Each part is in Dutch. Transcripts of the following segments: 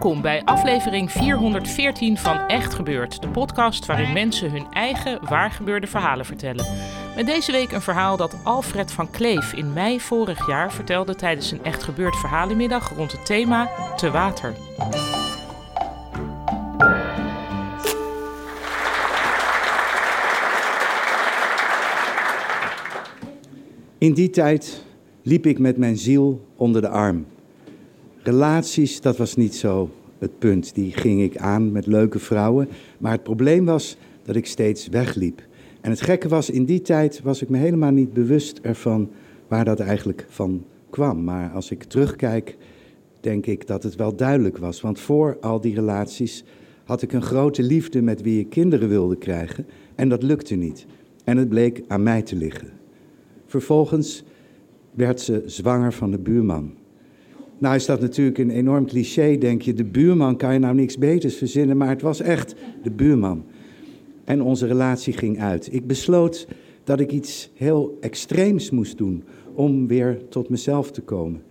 Welkom bij aflevering 414 van Echt Gebeurd, de podcast waarin mensen hun eigen waargebeurde verhalen vertellen. Met deze week een verhaal dat Alfred van Kleef in mei vorig jaar vertelde tijdens een Echt Gebeurd verhalenmiddag rond het thema Te Water. In die tijd liep ik met mijn ziel onder de arm. Relaties, dat was niet zo het punt. Die ging ik aan met leuke vrouwen. Maar het probleem was dat ik steeds wegliep. En het gekke was, in die tijd was ik me helemaal niet bewust ervan waar dat eigenlijk van kwam. Maar als ik terugkijk, denk ik dat het wel duidelijk was. Want voor al die relaties had ik een grote liefde met wie ik kinderen wilde krijgen. En dat lukte niet. En het bleek aan mij te liggen. Vervolgens werd ze zwanger van de buurman. Nou is dat natuurlijk een enorm cliché, denk je. De buurman kan je nou niks beters verzinnen, maar het was echt de buurman. En onze relatie ging uit. Ik besloot dat ik iets heel extreems moest doen om weer tot mezelf te komen.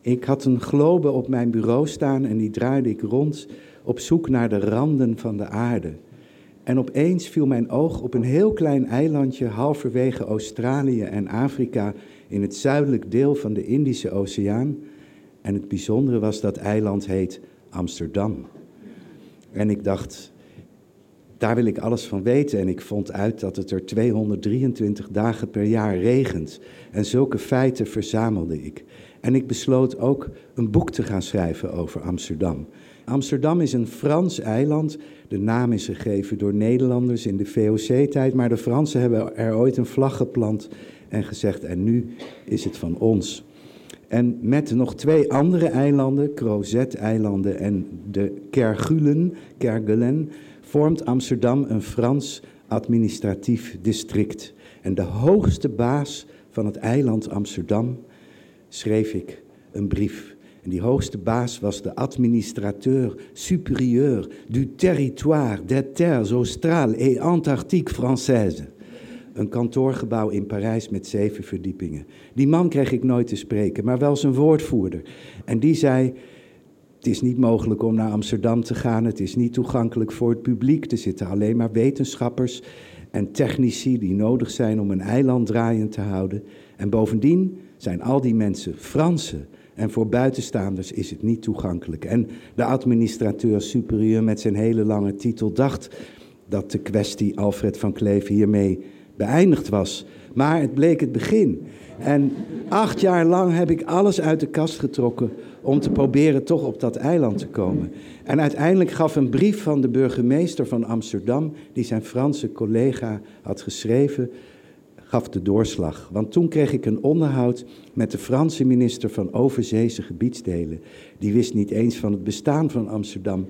Ik had een globe op mijn bureau staan en die draaide ik rond op zoek naar de randen van de aarde. En opeens viel mijn oog op een heel klein eilandje halverwege Australië en Afrika in het zuidelijk deel van de Indische Oceaan. En het bijzondere was dat eiland heet Amsterdam. En ik dacht, daar wil ik alles van weten. En ik vond uit dat het er 223 dagen per jaar regent. En zulke feiten verzamelde ik. En ik besloot ook een boek te gaan schrijven over Amsterdam. Amsterdam is een Frans eiland. De naam is gegeven door Nederlanders in de VOC-tijd. Maar de Fransen hebben er ooit een vlag geplant en gezegd: en nu is het van ons. En met nog twee andere eilanden, Crozet-eilanden en de Kerguelen, Kerguelen, vormt Amsterdam een Frans administratief district. En de hoogste baas van het eiland Amsterdam schreef ik een brief. En die hoogste baas was de administrateur supérieur du territoire des terres australes et antarctiques françaises. Een kantoorgebouw in Parijs met zeven verdiepingen. Die man kreeg ik nooit te spreken, maar wel zijn woordvoerder. En die zei: Het is niet mogelijk om naar Amsterdam te gaan, het is niet toegankelijk voor het publiek. Er zitten alleen maar wetenschappers en technici die nodig zijn om een eiland draaiend te houden. En bovendien zijn al die mensen Fransen. En voor buitenstaanders is het niet toegankelijk. En de administrateur superieur met zijn hele lange titel dacht dat de kwestie Alfred van Kleef hiermee beëindigd was. Maar het bleek het begin. En acht jaar lang heb ik alles uit de kast getrokken om te proberen toch op dat eiland te komen. En uiteindelijk gaf een brief van de burgemeester van Amsterdam, die zijn Franse collega had geschreven, gaf de doorslag. Want toen kreeg ik een onderhoud met de Franse minister van Overzeese Gebiedsdelen. Die wist niet eens van het bestaan van Amsterdam.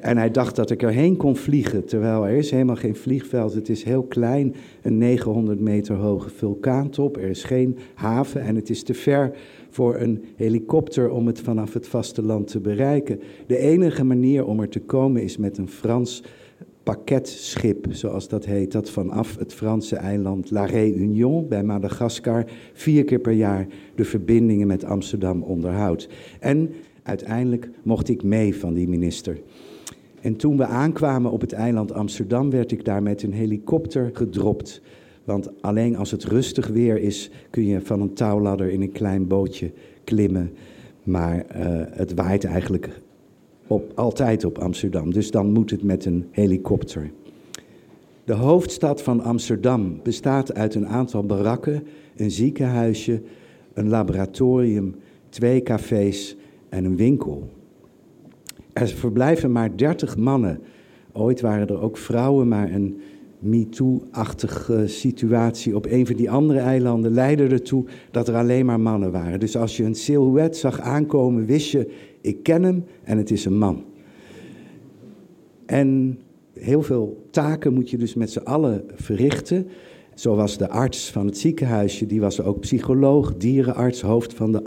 En hij dacht dat ik erheen kon vliegen, terwijl er is helemaal geen vliegveld. Het is heel klein, een 900 meter hoge vulkaantop. Er is geen haven en het is te ver voor een helikopter om het vanaf het vasteland te bereiken. De enige manier om er te komen is met een Frans pakketschip, zoals dat heet, dat vanaf het Franse eiland La Réunion bij Madagaskar vier keer per jaar de verbindingen met Amsterdam onderhoudt. En uiteindelijk mocht ik mee van die minister. En toen we aankwamen op het eiland Amsterdam, werd ik daar met een helikopter gedropt. Want alleen als het rustig weer is, kun je van een touwladder in een klein bootje klimmen. Maar uh, het waait eigenlijk op, altijd op Amsterdam. Dus dan moet het met een helikopter. De hoofdstad van Amsterdam bestaat uit een aantal barakken, een ziekenhuisje, een laboratorium, twee cafés en een winkel. Er verblijven maar 30 mannen. Ooit waren er ook vrouwen, maar een MeToo-achtige situatie op een van die andere eilanden leidde ertoe dat er alleen maar mannen waren. Dus als je een silhouet zag aankomen, wist je, ik ken hem en het is een man. En heel veel taken moet je dus met z'n allen verrichten. Zo was de arts van het ziekenhuisje, die was ook psycholoog, dierenarts, hoofd van de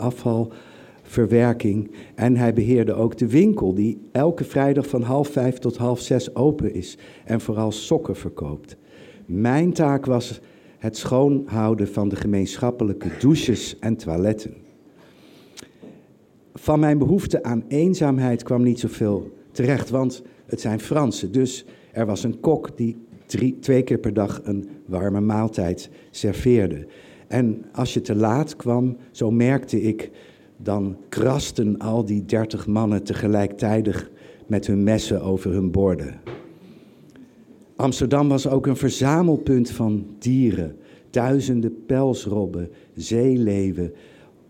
afvalverwerking. En hij beheerde ook de winkel, die elke vrijdag van half vijf tot half zes open is en vooral sokken verkoopt. Mijn taak was het schoonhouden van de gemeenschappelijke douches en toiletten. Van mijn behoefte aan eenzaamheid kwam niet zoveel terecht, want het zijn Fransen. Dus er was een kok die drie, twee keer per dag een warme maaltijd serveerde. En als je te laat kwam, zo merkte ik, dan krasten al die dertig mannen tegelijkertijd met hun messen over hun borden. Amsterdam was ook een verzamelpunt van dieren. Duizenden pelsrobben, zeeleeuwen,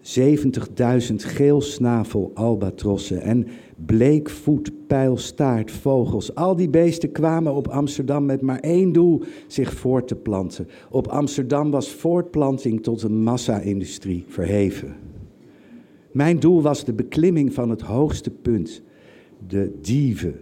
70.000 geelsnavel albatrossen en bleekvoet, pijlstaart, vogels. Al die beesten kwamen op Amsterdam met maar één doel, zich voort te planten. Op Amsterdam was voortplanting tot een massa-industrie verheven. Mijn doel was de beklimming van het hoogste punt, de dieven.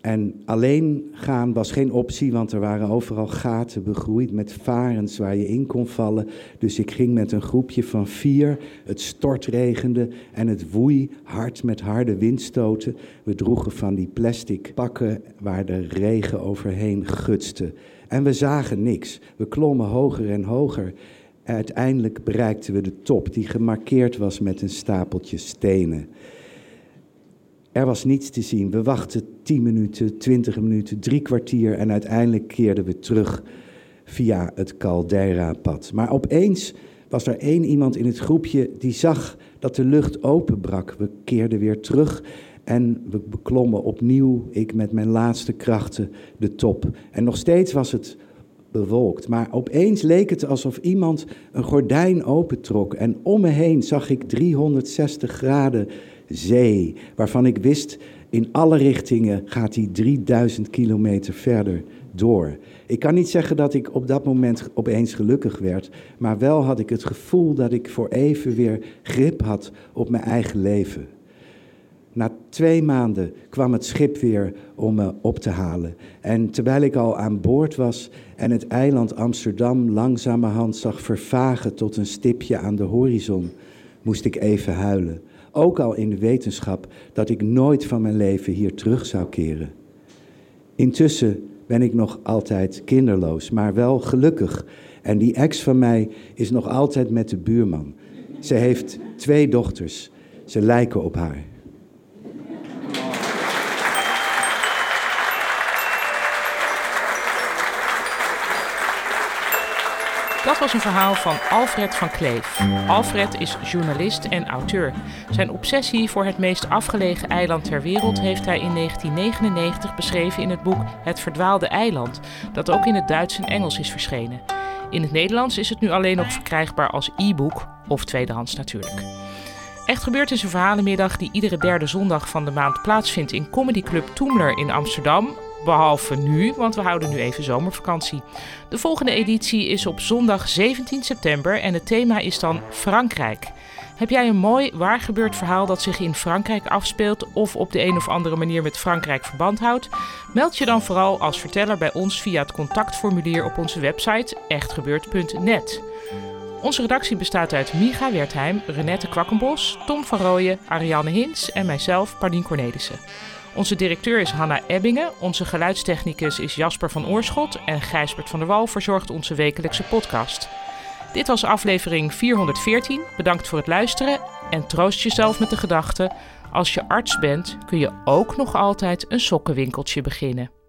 En alleen gaan was geen optie, want er waren overal gaten begroeid met varens waar je in kon vallen. Dus ik ging met een groepje van vier. Het stortregende en het woei hard met harde windstoten. We droegen van die plastic pakken waar de regen overheen gutste. En we zagen niks. We klommen hoger en hoger. Uiteindelijk bereikten we de top, die gemarkeerd was met een stapeltje stenen. Er was niets te zien. We wachten 10 minuten, 20 minuten, drie kwartier en uiteindelijk keerden we terug via het Caldera-pad. Maar opeens was er één iemand in het groepje die zag dat de lucht openbrak. We keerden weer terug en we beklommen opnieuw, ik met mijn laatste krachten, de top. En nog steeds was het bewolkt, maar opeens leek het alsof iemand een gordijn opentrok en om me heen zag ik 360 graden zee, waarvan ik wist in alle richtingen gaat die 3000 kilometer verder door. Ik kan niet zeggen dat ik op dat moment opeens gelukkig werd, maar wel had ik het gevoel dat ik voor even weer grip had op mijn eigen leven. Na twee maanden kwam het schip weer om me op te halen. En terwijl ik al aan boord was en het eiland Amsterdam langzamerhand zag vervagen tot een stipje aan de horizon, moest ik even huilen. Ook al in de wetenschap dat ik nooit van mijn leven hier terug zou keren. Intussen ben ik nog altijd kinderloos, maar wel gelukkig. En die ex van mij is nog altijd met de buurman. Ze heeft twee dochters. Ze lijken op haar. Dat was een verhaal van Alfred van Kleef. Alfred is journalist en auteur. Zijn obsessie voor het meest afgelegen eiland ter wereld heeft hij in 1999 beschreven in het boek Het Verdwaalde Eiland, dat ook in het Duits en Engels is verschenen. In het Nederlands is het nu alleen nog verkrijgbaar als e-book of tweedehands natuurlijk. Echt gebeurd is een verhalenmiddag die iedere derde zondag van de maand plaatsvindt in Comedy Club Toemler in Amsterdam Behalve nu, want we houden nu even zomervakantie. De volgende editie is op zondag 17 september en het thema is dan Frankrijk. Heb jij een mooi waargebeurd verhaal dat zich in Frankrijk afspeelt of op de een of andere manier met Frankrijk verband houdt? Meld je dan vooral als verteller bij ons via het contactformulier op onze website echtgebeurd.net. Onze redactie bestaat uit Miga Wertheim, Renette Kwakkenbos, Tom van Rooyen, Ariane Hins en mijzelf, Pardien Cornelissen. Onze directeur is Hanna Ebbingen, onze geluidstechnicus is Jasper van Oorschot en Gijsbert van der Wal verzorgt onze wekelijkse podcast. Dit was aflevering 414. Bedankt voor het luisteren en troost jezelf met de gedachte: als je arts bent, kun je ook nog altijd een sokkenwinkeltje beginnen.